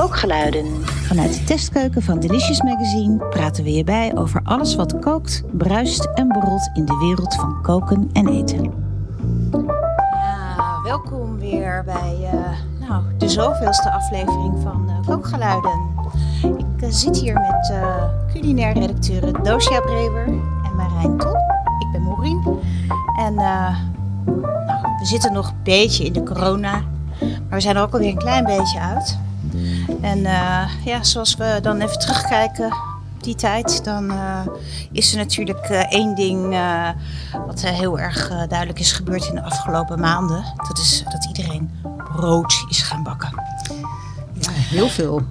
Kookgeluiden. Vanuit de testkeuken van Delicious Magazine praten we je bij over alles wat kookt, bruist en borrelt in de wereld van koken en eten. Ja, welkom weer bij uh, nou, de zoveelste aflevering van uh, Kookgeluiden. Ik uh, zit hier met culinair redacteuren Dosia Brewer en Marijn Tol. Ik ben Maureen. En nou, we zitten nog een beetje in de corona maar we zijn er ook alweer een klein beetje uit. En uh, ja, zoals we dan even terugkijken op die tijd, dan uh, is er natuurlijk uh, één ding wat heel erg duidelijk is gebeurd in de afgelopen maanden. Dat is dat iedereen brood is gaan bakken. Ja, heel veel.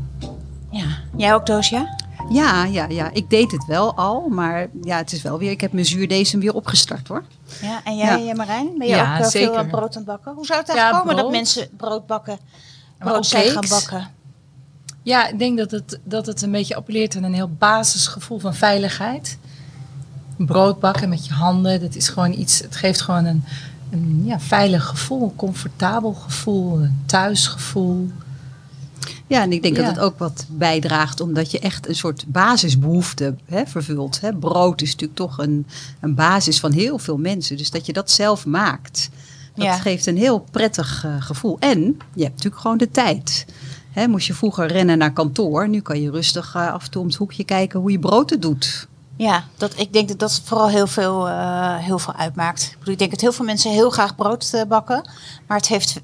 Ja, jij ook Doosja? Ja, ja, ja, ik deed het wel al, maar ja, het is wel weer. Ik heb mijn zuurdesem weer opgestart hoor. Ja, en jij, ja. Marijn, ben je ja, ook veel brood aan het bakken? Hoe zou het eigenlijk komen dat mensen brood bakken, brood zijn gaan bakken? Ja, ik denk dat het, dat het een beetje appelleert aan een heel basisgevoel van veiligheid. Brood bakken met je handen, dat is gewoon iets, het geeft gewoon een, een ja, veilig gevoel, een comfortabel gevoel, een thuisgevoel. Ja, en ik denk dat het ook wat bijdraagt omdat je echt een soort basisbehoefte hè, vervult. Hè. Brood is natuurlijk toch een, een basis van heel veel mensen. Dus dat je dat zelf maakt, dat geeft een heel prettig uh, gevoel. En je hebt natuurlijk gewoon de tijd. Hè, moest je vroeger rennen naar kantoor, nu kan je rustig uh, af en toe om het hoekje kijken hoe je brood doet. Ja, dat, ik denk dat dat vooral heel veel, uh, heel veel uitmaakt. Ik, bedoel, ik denk dat heel veel mensen heel graag brood bakken. Maar het heeft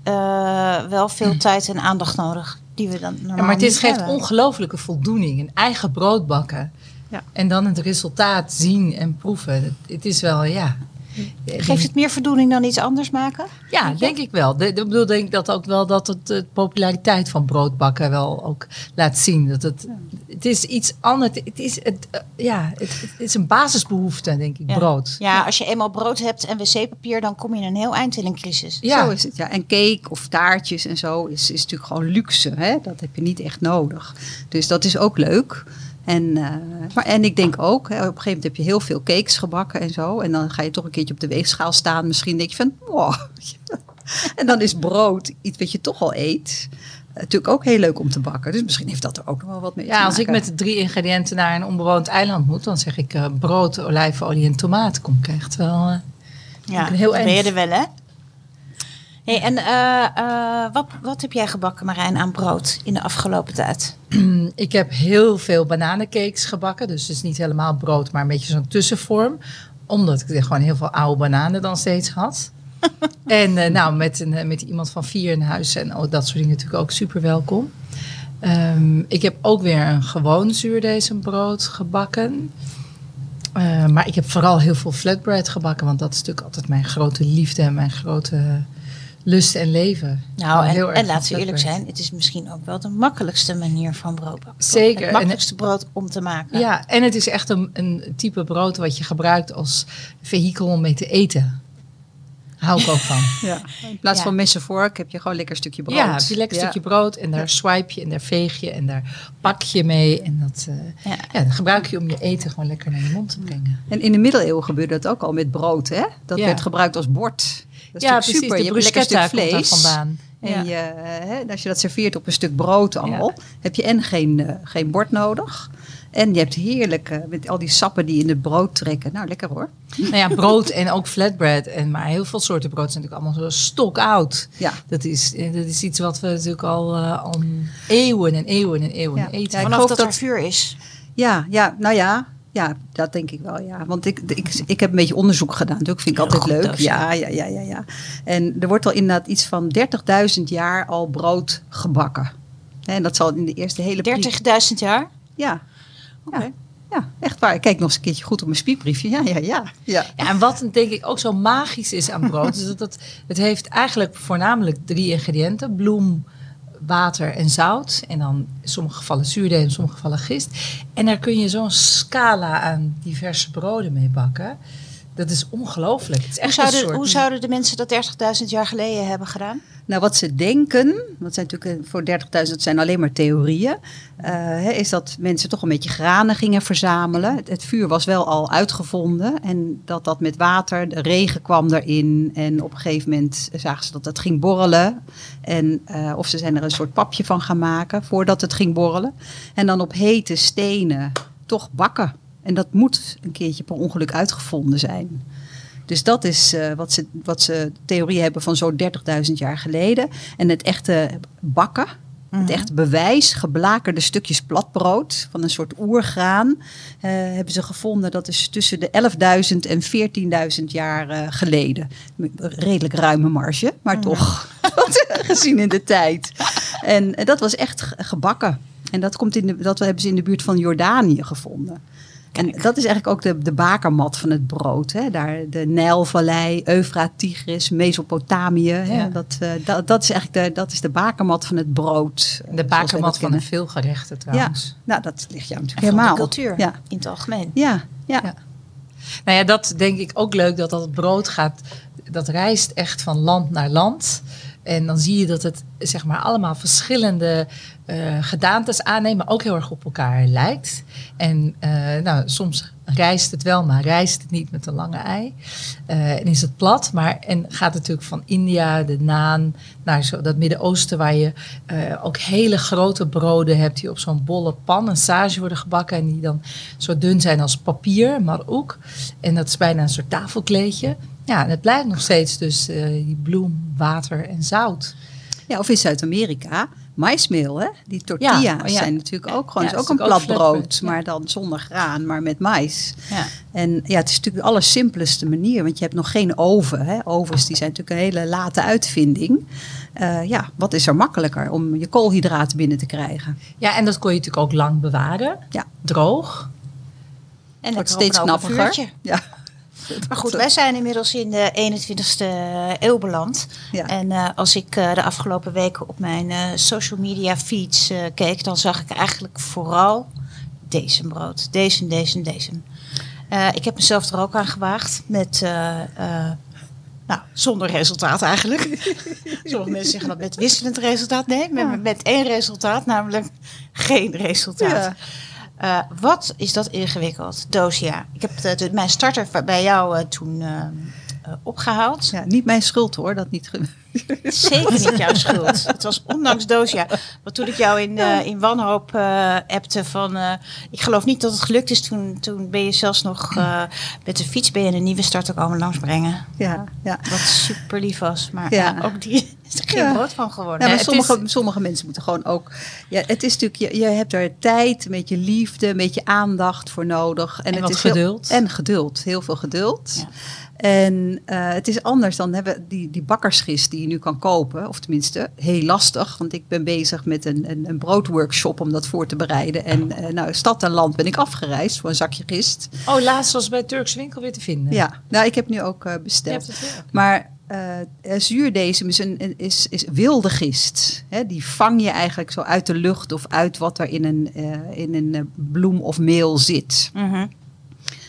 wel veel tijd en aandacht nodig die we dan normaal ja, Maar het geeft ongelofelijke voldoening. Een eigen brood bakken. Ja. En dan het resultaat zien en proeven. Het, is wel, ja... Geeft het meer voldoening dan iets anders maken? Ja, denk ik wel. Ik bedoel, denk dat ook wel dat het de populariteit van broodbakken wel ook laat zien. Dat het, het is iets anders. Het is, het, eh, ja, het, het, is een basisbehoefte, denk ik, brood. Ja, als je eenmaal brood hebt en wc-papier, dan kom je in een heel eind in een crisis. Ja. Zo is het, ja. En cake of taartjes en zo is, is natuurlijk gewoon luxe. Hè? Dat heb je niet echt nodig. Dus dat is ook leuk. En, uh, maar, en ik denk ook, hè, op een gegeven moment heb je heel veel cakes gebakken en zo. En dan ga je toch een keertje op de weegschaal staan. Misschien denk je van, wow. en dan is brood iets wat je toch al eet. Natuurlijk ook heel leuk om te bakken. Dus misschien heeft dat er ook nog wel wat mee ja, te maken. Ja, als ik met de drie ingrediënten naar een onbewoond eiland moet, dan zeg ik uh, brood, olijfolie en tomaat. Kom ik echt wel. Uh, ja, heel ben je er wel, hè? Hey, en uh, uh, wat, wat heb jij gebakken, Marijn, aan brood in de afgelopen tijd? Ik heb heel veel bananencakes gebakken. Dus het is niet helemaal brood, maar een beetje zo'n tussenvorm. Omdat ik gewoon heel veel oude bananen dan steeds had. en uh, nou, met, een, met iemand van vier in huis en oh, dat soort dingen natuurlijk ook super welkom. Um, ik heb ook weer een gewoon zuurdesembrood gebakken. Uh, maar ik heb vooral heel veel flatbread gebakken, want dat is natuurlijk altijd mijn grote liefde en mijn grote lust en leven. Nou, en, en laten we eerlijk zijn, het is misschien ook wel de makkelijkste manier van brood bakken. Zeker. Het makkelijkste brood om te maken. Ja, en het is echt een, een type brood wat je gebruikt als vehikel om mee te eten. Hou ik ook van. Ja. In plaats van messen vork heb je gewoon een lekker stukje brood. Ja, heb je een lekker stukje brood en daar swipe je en daar veeg je en daar pak je mee. En dat, uh, ja. dat gebruik je om je eten gewoon lekker naar je mond te brengen. En in de middeleeuwen gebeurde dat ook al met brood. Hè? Dat werd gebruikt als bord ja, precies, super. Je hebt lekker stuk vlees. vandaan. En je, hè, als je dat serveert op een stuk brood al, heb je en geen, uh, geen bord nodig. En je hebt heerlijk uh, met al die sappen die in het brood trekken. Nou, lekker hoor. Nou ja, brood en ook flatbread. En, maar heel veel soorten brood zijn natuurlijk allemaal zo stokoud. Ja. Dat is, eh, dat is iets wat we natuurlijk al, uh, al eeuwen en eeuwen en eeuwen eten. Ja, Vanaf dat, dat er vuur is. Ja, ja, nou ja, ja, dat denk ik wel, ja. Want ik, ik, ik heb een beetje onderzoek gedaan. Dat vind ik altijd leuk. Ja, ja, ja, ja, ja. En er wordt al inderdaad iets van 30.000 jaar al brood gebakken. En dat zal in de eerste hele... 30.000 jaar? Ja. Oké. Ja. echt waar. Ik kijk nog eens een keertje goed op mijn spiekbriefje. Ja, ja, ja, ja. ja en wat denk ik ook zo magisch is aan brood, is dat het, het heeft eigenlijk voornamelijk drie ingrediënten. Bloem, water en zout. En dan in sommige gevallen zuurdeeg, in sommige gevallen gist. En daar kun je zo'n scala aan diverse broden mee bakken. Dat is ongelooflijk. Het is Hoe echt zouden, soort... hoe zouden de mensen dat 30.000 jaar geleden hebben gedaan? Nou, wat ze denken, dat zijn natuurlijk eh, voor 30.000 dat zijn alleen maar theorieën, eh, hè, is dat mensen toch een beetje granen gingen verzamelen. Het, het vuur was wel al uitgevonden en dat dat met water, de regen kwam erin en op een gegeven moment zagen ze dat het ging borrelen. En, eh, of ze zijn er een soort papje van gaan maken voordat het ging borrelen. En dan op hete stenen toch bakken. En dat moet een keertje per ongeluk uitgevonden zijn. Dus dat is eh, wat, ze, wat ze theorie hebben van zo'n 30.000 jaar geleden. En het echte bakken, het echte bewijs, geblakerde stukjes platbrood van een soort oergraan, eh, hebben ze gevonden. Dat is tussen de 11.000 en 14.000 jaar eh, geleden. Redelijk ruime marge, maar toch gezien in de tijd. En dat was echt ge- gebakken. En dat, komt in de, dat hebben ze in de buurt van Jordanië gevonden. En dat is eigenlijk ook de, de bakermat van het brood. Hè? Daar de Nijlvallei, Eufraat, Tigris, Mesopotamië. Hè? Ja. Dat, eh, dat, dat is eigenlijk de, dat is de bakermat van het brood. De bakermat van de veelgerechten Ja, trouwens. nou dat ligt jou natuurlijk van de helemaal. cultuur Ja, in het algemeen. ja, ja. Ja. Nou ja, dat denk ik ook leuk dat dat brood gaat. Dat reist echt van land naar land. En dan zie je dat het zeg maar allemaal verschillende eh, gedaantes aanneemt, maar ook heel erg op elkaar lijkt. En eh, nou, soms rijst het wel, maar rijst het niet met een lange ei. Eh, en is het plat, maar en gaat natuurlijk van India, de naan, naar zo, dat Midden-Oosten waar je ook hele grote broden hebt die op zo'n bolle pan, een sage worden gebakken en die dan zo dun zijn als papier, maar ook. En dat is bijna een soort tafelkleedje. Ja, en het blijft nog steeds dus eh, die bloem, water en zout. Ja, of in Zuid-Amerika, maismeel, hè? Die tortilla's Ja, oh ja. zijn natuurlijk ook gewoon Ja, is ook een plat brood, ja. maar dan zonder graan, maar met mais. Ja. En ja, het is natuurlijk de allersimpelste manier, want je hebt nog geen oven. Hè? Ovens die zijn natuurlijk een hele late uitvinding. Eh, ja, wat is er makkelijker om je koolhydraten binnen te krijgen? ja, en dat kon je natuurlijk ook lang bewaren. Ja. Het Droog. En wordt lekker steeds knappiger. Ja. Maar goed, wij zijn inmiddels in de 21ste eeuw beland. Ja. En eh, als ik eh, de afgelopen weken op mijn eh, social media feeds keek, dan zag ik eigenlijk vooral deze brood. Deze, deze, deze. Ik heb mezelf er ook aan gewaagd met. nou, zonder resultaat eigenlijk. Sommige mensen zeggen dat met wisselend resultaat. Nee, met, Ja. met één resultaat, namelijk geen resultaat. Ja. Eh, wat is dat ingewikkeld? Dosia. Ik heb de- mijn starter bij jou eh, toen eh, eh, opgehaald. Ja, niet mijn schuld hoor, dat niet. Zeker niet jouw schuld. Het was ondanks Dosia. Want toen ik jou in, eh, in wanhoop eh appte van... ik geloof niet dat het gelukt is. Toen, toen ben je zelfs nog met de fiets ben je een nieuwe starter komen langsbrengen. Ja, ja. Wat super lief was. Maar Ja. ook die is er geen Ja. brood van geworden. Ja, maar sommige, is- sommige mensen moeten gewoon ook. Ja, het is natuurlijk, je, je hebt er tijd, een beetje liefde, een beetje aandacht voor nodig. En het wat is heel- geduld. en geduld, heel veel geduld. Ja. En eh, het is anders dan hebben die, die bakkersgist die je nu kan kopen, of tenminste heel lastig, want ik ben bezig met een, een, een broodworkshop om dat voor te bereiden. En eh, nou, stad en land ben ik afgereisd voor een zakje gist. Oh, laatst was bij Turks winkel weer te vinden. Ja, nou, ik heb nu ook Je besteld. Maar zuurdesem is, een, is, is wilde gist. Hè? Die vang je eigenlijk zo uit de lucht of uit wat er in een, in een bloem of meel zit. Mhm.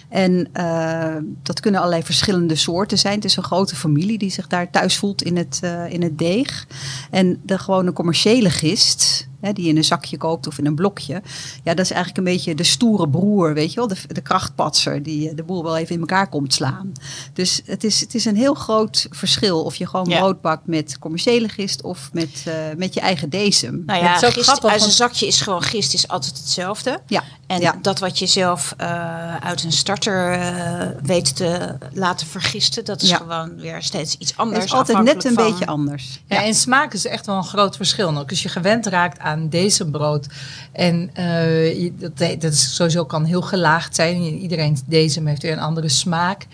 En eh, dat kunnen allerlei verschillende soorten zijn. Het is een grote familie die zich daar thuis voelt in het, eh, in het deeg. En de gewone commerciële gist, hè, die je in een zakje koopt of in een blokje. Ja, dat is eigenlijk een beetje de stoere broer, weet je wel. De, de krachtpatser die eh, de boel wel even in elkaar komt slaan. Dus het is, het is een heel groot verschil of je gewoon Ja. brood bakt met commerciële gist of met, eh, met je eigen decem. Nou Het ja, is ook gist grappig, uit een zakje is gewoon gist is altijd hetzelfde. Ja, En ja. dat wat je zelf eh, uit een starter eh, weet te laten vergisten, dat is Ja. gewoon weer steeds iets Het anders. is altijd net een beetje anders. Ja, en smaak is echt wel een groot verschil. Ook als je gewend raakt aan deze brood. En eh, je- dat, dat is sowieso kan heel gelaagd zijn. Iedereen deze heeft weer een andere smaak.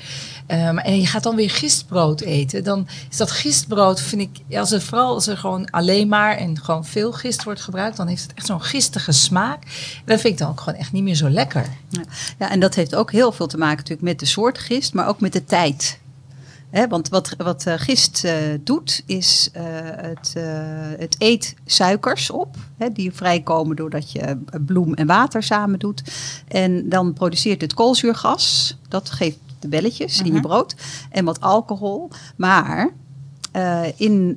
Ehm, en je gaat dan weer gistbrood eten. Dan is dat gistbrood, vind ik, als het, vooral als er gewoon alleen maar en gewoon veel gist wordt gebruikt, dan heeft het echt zo'n gistige smaak. En dat vind ik dan ook gewoon echt niet meer zo lekker. Ja. ja, en dat heeft ook heel veel te maken natuurlijk met de soort gist, maar ook met de tijd. Want wat, wat eh, gist eh, doet, is eh, het, het eet suikers op, die vrijkomen doordat je bloem en water samen doet. En dan produceert het koolzuurgas. Dat geeft de belletjes in je Mhm. brood. En wat alcohol. Maar in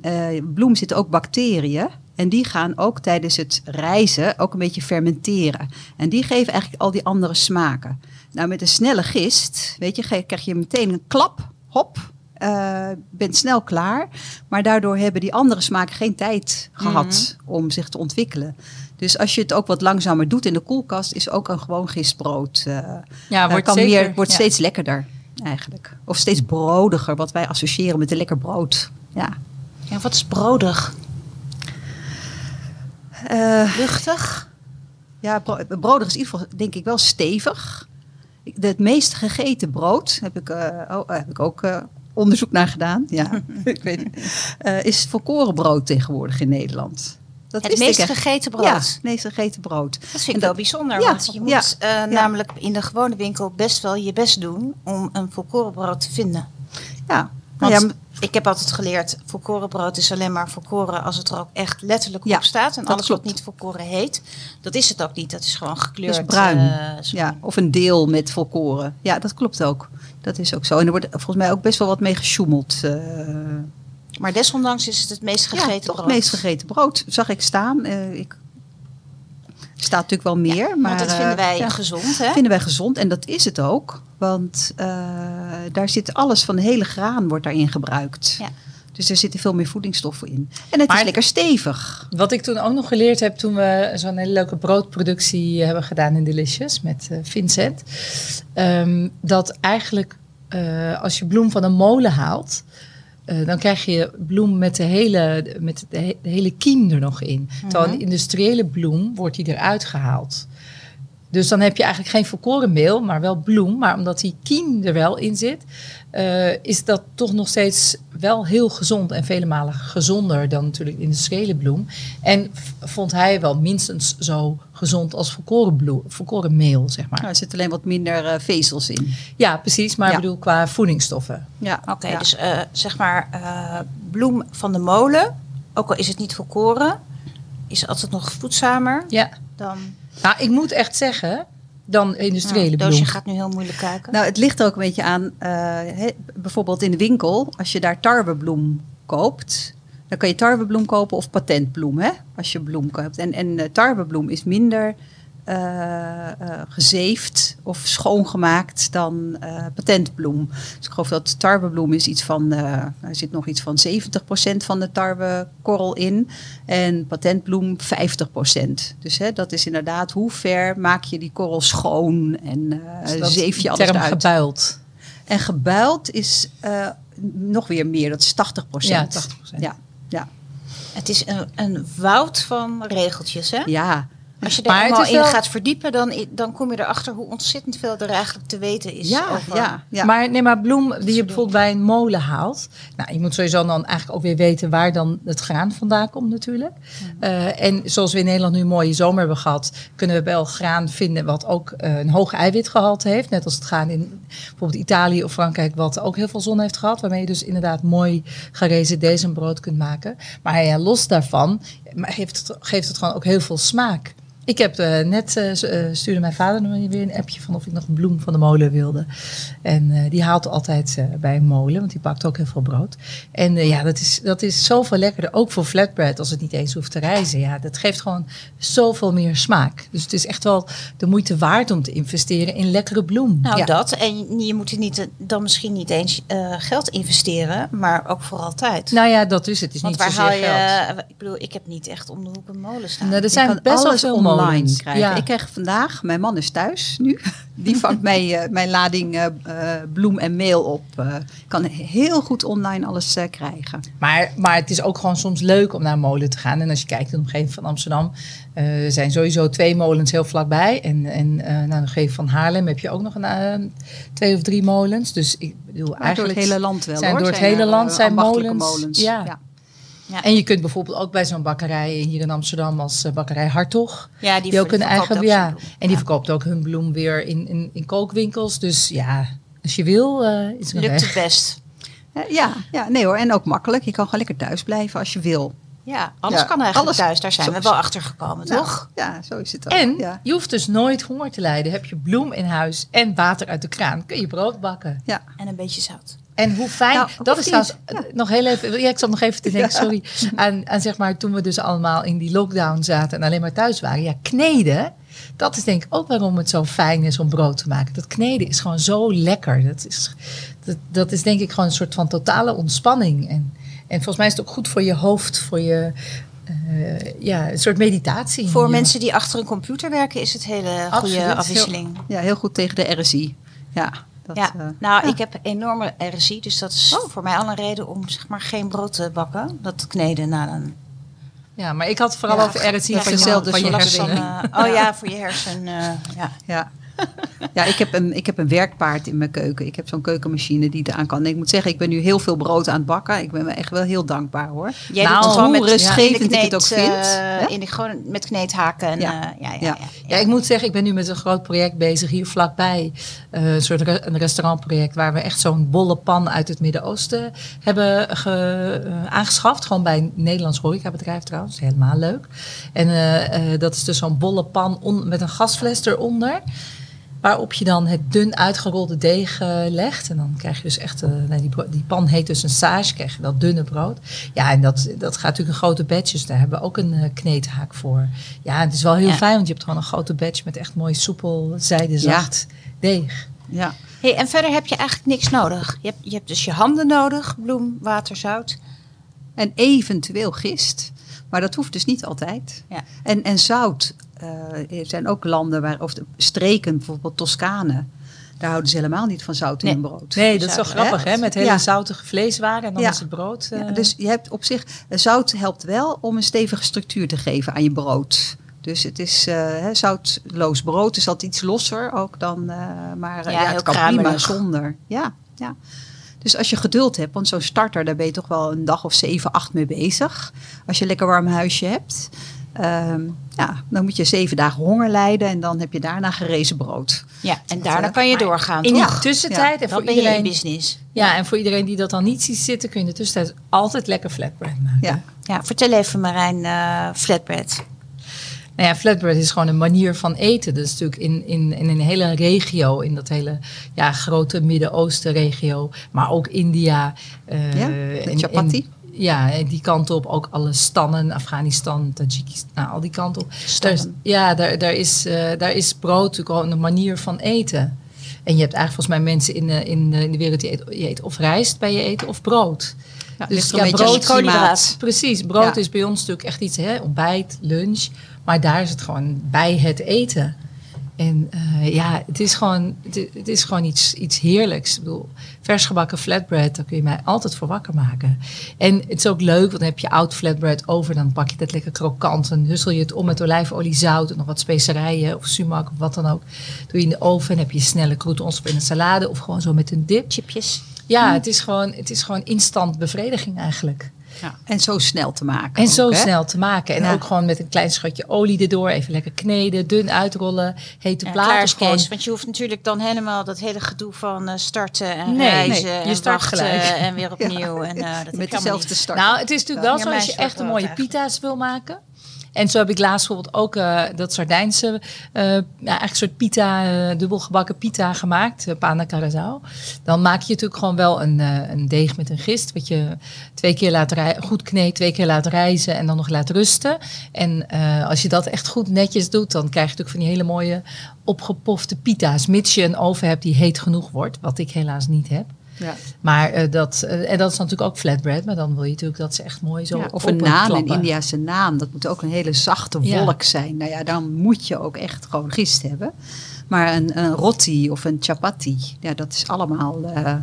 bloem zitten ook bacteriën. En die gaan ook tijdens het rijzen ook een beetje fermenteren. En die geven eigenlijk al die andere smaken. Nou, met een snelle gist, weet je, krijg je meteen een klap, hop, eh bent snel klaar. Maar daardoor hebben die andere smaken geen tijd gehad om zich te ontwikkelen. Dus als je het ook wat langzamer doet in de koelkast, is ook een gewoon gistbrood. eh, Ja, eh, wordt kan zeker, meer, wordt ja. steeds lekkerder eigenlijk. Of steeds brodiger, wat wij associëren met een lekker brood. Ja. Ja, wat is brodig? Eh, Luchtig? Ja, bro- brodig is in ieder geval denk ik wel stevig. De- Het meest gegeten brood heb ik, eh, oh, eh, heb ik ook onderzoek naar gedaan. Ja, ik weet is volkorenbrood tegenwoordig in Nederland. Dat Het meest gegeten brood? Ja, het meest gegeten brood. Dat vind ik wel bijzonder, ja, want je moet ja, namelijk in de gewone winkel best wel je best doen om een volkorenbrood te vinden. Ja, Want ja, ik heb altijd geleerd, volkorenbrood is alleen maar volkoren als het er ook echt letterlijk Ja, op staat. En alles wat niet volkoren heet, dat is het ook niet. Dat is gewoon gekleurd. Bruin. eh, ja, of een deel met volkoren. Ja, dat klopt ook. Dat is ook zo. En er wordt volgens mij ook best wel wat mee gesjoemeld. eh, Maar desondanks is het het meest gegeten ja, toch brood. het meest gegeten brood. Zag ik staan. Eh, ik staat natuurlijk wel meer. maar, Want dat vinden eh, wij ja, gezond, hè? vinden wij gezond. En dat is het ook. Want eh, daar zit alles van de hele graan wordt daarin gebruikt. Ja. Dus er zitten veel meer voedingsstoffen in. En het Maar- is lekker stevig. Wat ik toen ook nog geleerd heb toen we zo'n hele leuke broodproductie hebben gedaan in Delicious met eh, Vincent. ehm, dat eigenlijk eh, als je bloem van een molen haalt, eh, dan krijg je bloem met de hele, met de, he- de hele kiem er nog in. Terwijl een industriële bloem wordt die eruit gehaald. Dus dan heb je eigenlijk geen volkoren meel, maar wel bloem. Maar omdat die kiem er wel in zit, eh, is dat toch nog steeds wel heel gezond en vele malen gezonder dan natuurlijk de industriële bloem. En vond hij wel minstens zo gezond als volkoren, bloem, volkoren meel, zeg maar. Nou, er zitten alleen wat minder eh, vezels in. Ja, precies. Maar Ja. ik bedoel qua voedingsstoffen. Ja, Oké, ja. dus eh, zeg maar eh, bloem van de molen, ook al is het niet volkoren, is altijd nog voedzamer Ja. Dan... Nou, ik moet echt zeggen, dan industriële Nou, bloem. Doosje gaat nu heel moeilijk kijken. Nou, het ligt er ook een beetje aan. eh, bijvoorbeeld in de winkel, als je daar tarwebloem koopt, dan kan je tarwebloem kopen of patentbloem, hè, als je bloem koopt. En, en eh, tarwebloem is minder gezeefd of schoongemaakt dan eh, patentbloem. Dus ik geloof dat tarwebloem is iets van, eh, er zit nog iets van 70% van de tarwekorrel in. En patentbloem 50%. Dus hè, dat is inderdaad hoe ver maak je die korrel schoon en eh Dus zeef je alles term eruit. gebuild. En gebuild is eh, nog weer meer, dat is 80 Ja, 80%. Ja, ja, Het is een, een woud van regeltjes, hè? ja. Als je Maar daar is in wel- gaat verdiepen, dan, dan kom je erachter hoe ontzettend veel er eigenlijk te weten is. Ja, over- ja, ja. Maar nee, maar bloem die je bijvoorbeeld bij een molen haalt. Nou, je moet sowieso dan eigenlijk ook weer weten waar dan het graan vandaan komt natuurlijk. Eh, en zoals we in Nederland nu een mooie zomer hebben gehad, kunnen we wel graan vinden wat ook eh, een hoog eiwitgehalte heeft. Net als het graan in bijvoorbeeld Italië of Frankrijk, wat ook heel veel zon heeft gehad. Waarmee je dus inderdaad mooi gerezen brood kunt maken. Maar ja, los daarvan maar heeft het, geeft het gewoon ook heel veel smaak. Ik heb eh, net eh, eh, stuurde mijn vader me weer een appje van of ik nog een bloem van de molen wilde. En die haalt altijd bij een molen, want die pakt ook heel veel brood. En ja, dat is, dat is zoveel lekkerder, ook voor flatbread, als het niet eens hoeft te rijzen. Ja, dat geeft gewoon zoveel meer smaak. Dus het is echt wel de moeite waard om te investeren in lekkere bloem. Nou, ja. dat. En je moet er niet, dan misschien niet eens geld investeren, maar ook voor altijd. Nou ja, dat is het. Is Want niet waar zozeer haal je... geld. Ik bedoel, ik heb niet echt om de hoek een molen staan. Nou, er zijn best wel veel online krijgen. Ja. Ik krijg vandaag, mijn man is thuis nu, die vangt mij, eh, mijn lading eh, eh, bloem en meel op. Ik kan heel goed online alles krijgen. Maar, maar het is ook gewoon soms leuk om naar een molen te gaan. En als je kijkt in de omgeving van Amsterdam, zijn sowieso twee molens heel vlakbij. En, en naar de omgeving van Haarlem heb je ook nog een, twee of drie molens. Dus ik bedoel, Maar door eigenlijk het hele land wel zijn hoor. door het Zijn hele land zijn molens. Ja. Ja. Ja. En je kunt bijvoorbeeld ook bij zo'n bakkerij hier in Amsterdam als eh, bakkerij Hartog. ja, Die, ook een eigen ook ja. En die Ja. verkoopt ook hun bloem weer in, in, in kookwinkels. Dus ja, als je wil, eh, is Lukt weg. het best. Ja, ja, nee hoor. En ook makkelijk. Je kan gewoon lekker thuis blijven als je wil. Ja, alles Ja, kan eigenlijk alles- thuis. Daar zijn zo- we wel achter gekomen, Nou, toch? Ja, zo is het ook. En ja. je hoeft dus nooit honger te lijden. Heb je bloem in huis en water uit de kraan, kun je brood bakken. Ja. En een beetje zout. En hoe fijn, Nou, dat is trouwens, eh, nog heel even, ja, ik zat nog even te denken, Ja. sorry, aan, aan zeg maar toen we dus allemaal in die lockdown zaten en alleen maar thuis waren. Ja, kneden, dat is denk ik ook waarom het zo fijn is om brood te maken. Dat kneden is gewoon zo lekker. Dat is, dat, dat is denk ik gewoon een soort van totale ontspanning. En, en volgens mij is het ook goed voor je hoofd, voor je, eh, ja, een soort meditatie. Voor Ja. mensen die achter een computer werken is het hele goede Absoluut. afwisseling. ja, heel goed tegen de RSI. Ja, dat, ja, eh, nou, ja. ik heb enorme RSI, dus dat is Oh. voor mij al een reden om zeg maar geen brood te bakken. Dat kneden na een Ja, maar ik had vooral Ja, over RSI ja, van je, hetzelfde van je hersenen. oh ja, voor je hersen. eh, ja. Ja. Ja, ik heb, een, ik heb een werkpaard in mijn keuken. Ik heb zo'n keukenmachine die eraan kan. En ik moet zeggen, ik ben nu heel veel brood aan het bakken. Ik ben me echt wel heel dankbaar hoor. Jij Nou, doet het gewoon hoe met rustgevend de ik het ook vind, eh, ja. in de, gewoon met kneedhaken. En, Ja. ja. ja, ja, Ja. ja, Ja, ik moet zeggen, ik ben nu met een groot project bezig hier vlakbij. Eh, een soort re- een restaurantproject waar we echt zo'n bolle pan uit het Midden-Oosten hebben ge- eh, aangeschaft. Gewoon bij een Nederlands horecabedrijf trouwens. Helemaal leuk. En eh, eh, dat is dus zo'n bolle pan on- met een gasfles eronder. Waarop je dan het dun uitgerolde deeg eh, legt. En dan krijg je dus echt, nee, die, die pan heet dus een sage, krijg je dat dunne brood. Ja, en dat, dat gaat natuurlijk in grote batches. Daar hebben we ook een eh, kneedhaak voor. Ja, het is wel heel Ja. fijn, want je hebt gewoon een grote batch met echt mooi soepel, zijdezacht deeg. Ja. Hey, en verder heb je eigenlijk niks nodig. Je hebt, je hebt dus je handen nodig, bloem, water, zout. En eventueel gist. Maar dat hoeft dus niet altijd. Ja. En, en zout. eh, er zijn ook landen waar, of de streken, bijvoorbeeld Toscane. Daar houden ze helemaal niet van zout in Nee. hun brood. Nee, dat is wel grappig, hè? Met hele Ja. zoutige vleeswaren en dan Ja. is het brood. Eh, dus je hebt op zich, eh, zout helpt wel om een stevige structuur te geven aan je brood. Dus het is zoutloos brood is altijd iets losser ook dan, maar Ja, het kan prima zonder. Ja, ja. Dus als je geduld hebt, want zo'n starter, daar ben je toch wel een dag of zeven, acht mee bezig. Als je een lekker warm huisje hebt. Ehm, ja, dan moet je zeven dagen honger lijden en dan heb je daarna gerezen brood. Ja, en Dat, daarna eh, kan je doorgaan, in toch? tussentijd, en voor ben je in iedereen, business. ja, en voor iedereen die dat dan niet ziet zitten, kun je in de tussentijd altijd lekker flatbread maken. Ja. Ja, vertel even Marijn, eh, flatbread. Nou ja, flatbread is gewoon een manier van eten. Is natuurlijk in, in, in een hele regio, in dat hele ja, grote Midden-Oosten regio, maar ook India. eh, Ja, de en- chapati. en- ja, die kant op ook alle stannen, Afghanistan, Tajikistan, nou, al die kant op. Daar is, ja, daar, daar, is, eh, daar is brood natuurlijk gewoon een manier van eten. En je hebt eigenlijk volgens mij mensen in de, in de, in de wereld die eten, je eet of rijst bij je eten of brood. Ja, Dus ja, brood-. Precies, brood Ja. is bij ons natuurlijk echt iets, hè, ontbijt, lunch. Maar daar is het gewoon bij het eten. En eh, ja, het is gewoon, het is, gewoon iets, iets heerlijks. Ik bedoel, vers gebakken flatbread, daar kun je mij altijd voor wakker maken. En het is ook leuk, want dan heb je oud flatbread over. Dan pak je dat lekker krokant. Dan hussel je het om met olijfolie, zout en nog wat specerijen of sumac of wat dan ook. Doe je in de oven en heb je snelle croutons in een salade of gewoon zo met een dip. Chipjes. Ja, het is gewoon, het is gewoon instant bevrediging eigenlijk. Ja. En zo snel te maken. En ook, zo hè? snel te maken. En Ja. ook gewoon met een klein schatje olie erdoor. Even lekker kneden, dun uitrollen. Hete Ja, plaat. klaar of is gewoon- Kees, want je hoeft natuurlijk dan helemaal dat hele gedoe van eh, starten en Nee, reizen nee, je en start wachten gelijk. en weer opnieuw. En, eh, dat Met dezelfde start. Nou, het is natuurlijk wel zo als je echt een mooie pita's wil maken. En zo heb ik laatst bijvoorbeeld ook eh, dat Sardijnse, ja, eigenlijk soort pita, eh, dubbelgebakken pita gemaakt, uh, pana. Dan maak je natuurlijk gewoon wel een, een deeg met een gist, wat je twee keer laat goed kneedt, twee keer laat rijzen en dan nog laat rusten. En als je dat echt goed netjes doet, dan krijg je natuurlijk van die hele mooie opgepofte pita's. Mits je een oven hebt die heet genoeg wordt, wat ik helaas niet heb. Ja. Maar eh, dat, eh, en dat is natuurlijk ook flatbread, maar dan wil je natuurlijk dat ze echt mooi zo Ja, of een naam, een. Indiase naam. Dat moet ook een hele zachte Ja. wolk zijn. Nou ja, dan moet je ook echt gewoon gist hebben. Maar een, een roti of een chapati, ja, dat is allemaal eh,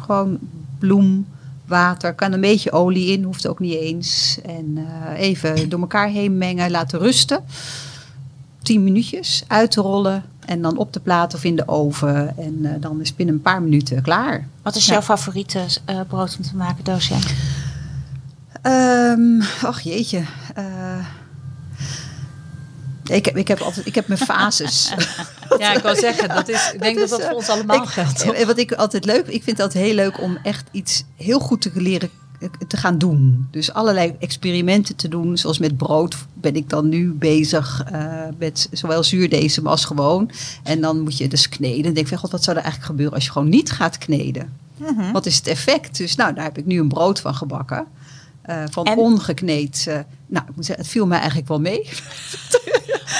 gewoon bloem, water. Kan een beetje olie in, hoeft ook niet eens. En even door elkaar heen mengen, laten rusten. 10 minuutjes, uitrollen en dan op de plaat of in de oven. En eh, dan is binnen een paar minuten klaar. Wat is Ja. jouw favoriete eh, brood om te maken, Doosje? Ehm ach jeetje. eh, ik, heb, ik, heb altijd, ik heb mijn fases. Ja, ik wou zeggen, dat is, ik denk dat is, dat voor eh, ons allemaal ik, geldt. Wat ik altijd leuk, ik vind het altijd heel leuk om echt iets heel goed te leren te gaan doen. Dus allerlei experimenten te doen. Zoals met brood ben ik dan nu bezig uh, met zowel zuurdesem als gewoon. En dan moet je dus kneden. En denk ik, god, wat zou er eigenlijk gebeuren als je gewoon niet gaat kneden? Mhm. Wat is het effect? Dus nou, daar heb ik nu een brood van gebakken. Uh, van En- ongekneed. eh, nou, ik moet zeggen, het viel mij eigenlijk wel mee.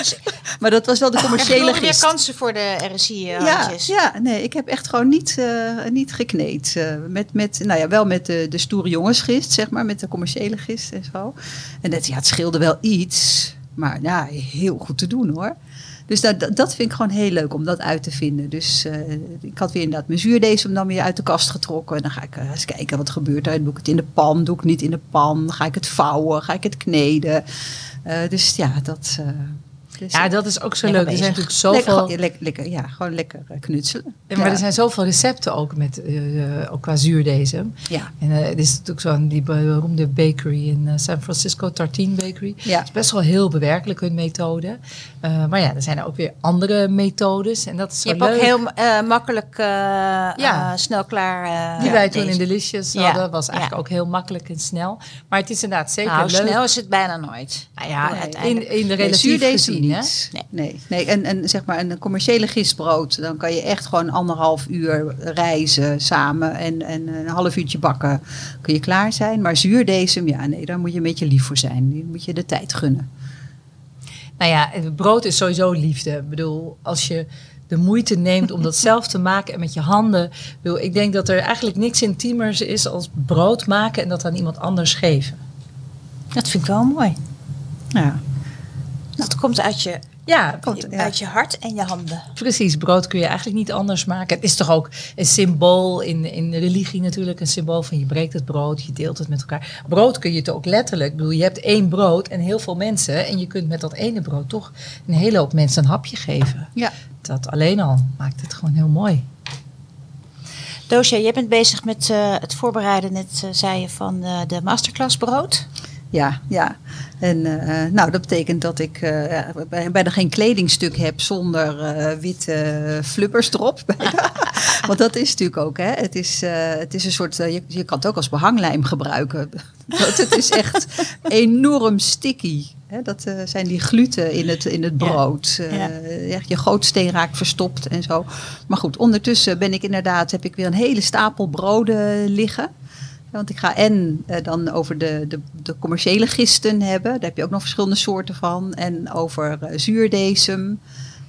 maar dat was wel de commerciële Krijg je weer gist. kansen voor de Ja, RSI-handjes. ja, nee, ik heb echt gewoon niet, eh, niet gekneed. eh, met, met, nou ja, wel met de, de stoere jongensgist, zeg maar, met de commerciële gist en zo. En dat, ja, het scheelde wel iets, maar ja, heel goed te doen hoor. Dus dat, dat- vind ik gewoon heel leuk om dat uit te vinden. Dus eh, ik had weer inderdaad mijn zuurdesem dan weer uit de kast getrokken. En dan ga ik eh, eens kijken wat gebeurt er. Doe ik het in de pan, doe ik het niet in de pan? Ga ik het vouwen? Ga ik het kneden? Eh, dus ja, dat... eh, Ja, dat is ook zo Lekker leuk. Er zijn natuurlijk zoveel... lekker, lekker, ja, gewoon lekker eh, knutselen. Maar ja. er zijn zoveel recepten ook, met, eh, eh, ook qua zuurdesem. Ja. En er is natuurlijk zo'n die beroemde bakery in San Francisco, Tartine Bakery. Ja. Het is best wel heel bewerkelijk hun methode. Maar ja, er zijn ook weer andere methodes. En dat is Je zo hebt ook leuk. heel eh, makkelijk Ja. snel klaar. die wij toen deze. in Delicious Ja. hadden, was eigenlijk ook heel makkelijk en snel. Maar het is inderdaad zeker Nou, leuk. snel is het bijna nooit. Nou ja, in, in de relatief gezien? Niet. Nee. Nee. En, en zeg maar een commerciële gistbrood, dan kan je echt gewoon anderhalf uur reizen samen en, en een half uurtje bakken. Kun je klaar zijn. Maar zuurdesem, ja, nee, daar moet je een beetje lief voor zijn. Die moet je de tijd gunnen. Nou ja, het brood is sowieso liefde. Ik bedoel, als je de moeite neemt om dat zelf te maken en met je handen. Ik denk dat er eigenlijk niks intiemers is als brood maken en dat aan iemand anders geven. Dat vind ik wel mooi. Ja. Dat komt uit je, Ja, Komt, ja. uit je hart en je handen. precies. Brood kun je eigenlijk niet anders maken. Het is toch ook een symbool in, in religie natuurlijk. Een symbool van je breekt het brood, je deelt het met elkaar. Brood kun je het ook letterlijk. Ik bedoel, je hebt één brood en heel veel mensen. En je kunt met dat ene brood toch een hele hoop mensen een hapje geven. Ja. Dat alleen al maakt het gewoon heel mooi. Doosja, jij bent bezig met eh, het voorbereiden, net eh, zei je, van eh, de masterclass brood. Ja, ja. En eh, nou, dat betekent dat ik eh, bijna geen kledingstuk heb zonder eh, witte flubbers erop. Want dat is natuurlijk ook, hè. Het is, het is een soort, je, je kan het ook als behanglijm gebruiken. Dat, het is echt enorm sticky. Hè? Dat zijn die gluten in het, in het brood. Ja. echt je gootsteen raakt verstopt en zo. Maar goed, ondertussen ben ik inderdaad, heb ik weer een hele stapel broden liggen. Want ik ga en eh, dan over de, de, de commerciële gisten hebben. Daar heb je ook nog verschillende soorten van. En over eh, zuurdesem,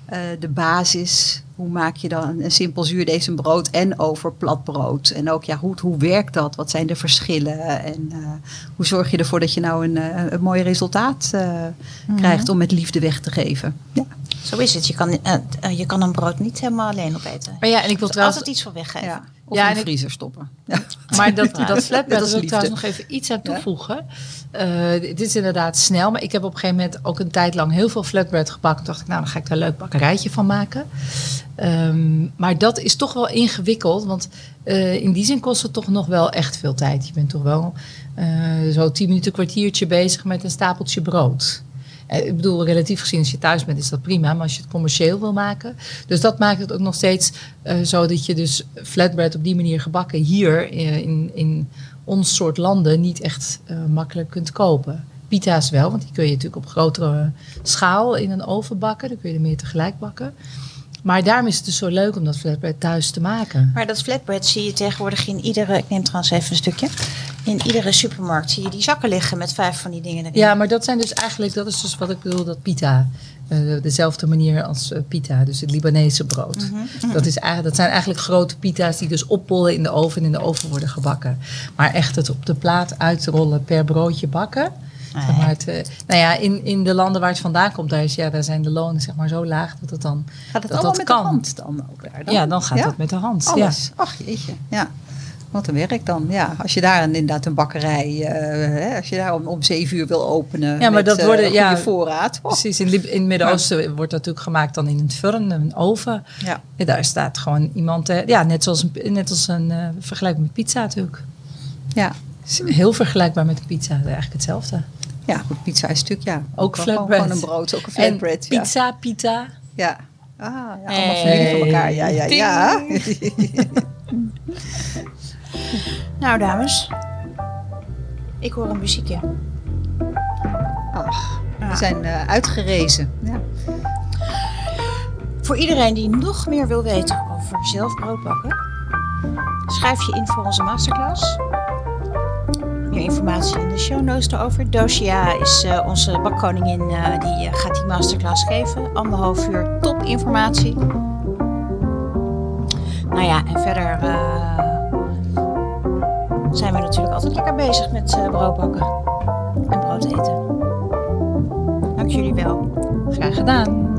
eh, de basis. Hoe maak je dan een simpel zuurdesembrood en over platbrood. En ook, ja, hoe, hoe werkt dat? Wat zijn de verschillen? En eh, hoe zorg je ervoor dat je nou een, eh, een mooi resultaat eh, krijgt om met liefde weg te geven? Ja. Zo is het. Je kan, je kan een brood niet helemaal alleen opeten. Maar ja, en ik wil Er trouwens altijd iets voor weggeven. ja. Of Ja, in en de vriezer stoppen. Ja. Maar dat, dat Dat is wil ik trouwens nog even iets aan toevoegen. Eh, dit is inderdaad snel, maar ik heb op een gegeven moment ook een tijd lang heel veel flatbread gebakken. Toen dacht ik, nou, dan ga ik daar een leuk bakkerijtje van maken. Ehm, maar dat is toch wel ingewikkeld, want eh, in die zin kost het toch nog wel echt veel tijd. Je bent toch wel eh, zo tien minuten, kwartiertje bezig met een stapeltje brood. Eh, Ik bedoel, relatief gezien als je thuis bent is dat prima, maar als je het commercieel wil maken. Dus dat maakt het ook nog steeds eh, zo dat je dus flatbread op die manier gebakken hier eh, in, in ons soort landen niet echt makkelijk kunt kopen. Pita's wel, want die kun je natuurlijk op grotere schaal in een oven bakken. Dan kun je er meer tegelijk bakken. Maar daarom is het dus zo leuk om dat flatbread thuis te maken. Maar dat flatbread zie je tegenwoordig in iedere... Ik neem trouwens even een stukje. In iedere supermarkt zie je die zakken liggen met vijf van die dingen erin. Ja, maar dat zijn dus eigenlijk, dat is dus wat ik bedoel, dat pita. Eh, dezelfde manier als eh, pita, dus het Libanese brood. Dat, is, dat zijn eigenlijk grote pita's die dus oppollen in de oven en in de oven worden gebakken. Maar echt het op de plaat uitrollen per broodje bakken. Nee. Zeg maar het, eh, nou ja, in, in de landen waar het vandaan komt, daar, is, ja, daar zijn de lonen zeg maar zo laag dat het dan Gaat het dat allemaal dat met kan. de hand dan ook daar? Dan? Ja, dan gaat Ja? dat met de hand. Ja. Alles. Ach jeetje, ja. Wat een werk dan. Ja, als je daar een, inderdaad een bakkerij, eh, hè, als je daar om, om zeven uur wil openen. Ja, maar met, dat eh, worden- goede ja, voorraad. Oh, Precies, in, het Midden-Oosten wordt dat natuurlijk gemaakt dan in een furn, een oven. Ja. Ja, daar staat gewoon iemand, ja, net zoals een, net als een vergelijkbaar met pizza natuurlijk. Ja. Het Heel vergelijkbaar met de pizza, eigenlijk hetzelfde. Ja, goed, pizza is stuk, ja. Ook flatbread. Gewoon een brood, ook een flatbread. en pizza, pita. Ja. ja. Ah, ja, allemaal Hey. familie van elkaar. Ja, ja, ja. Nou, dames. Ik hoor een muziekje. Ach, Ja. we zijn eh, uitgerezen. Ja. Voor iedereen die nog meer wil weten over zelf brood bakken, schrijf je in voor onze masterclass. Informatie in de show notes erover. Dosia is eh, onze bakkoningin, eh, die eh, gaat die masterclass geven. Anderhalf uur top informatie. Nou ja, en verder zijn we natuurlijk altijd lekker bezig met brood bakken en brood eten. Dank jullie wel. Graag gedaan.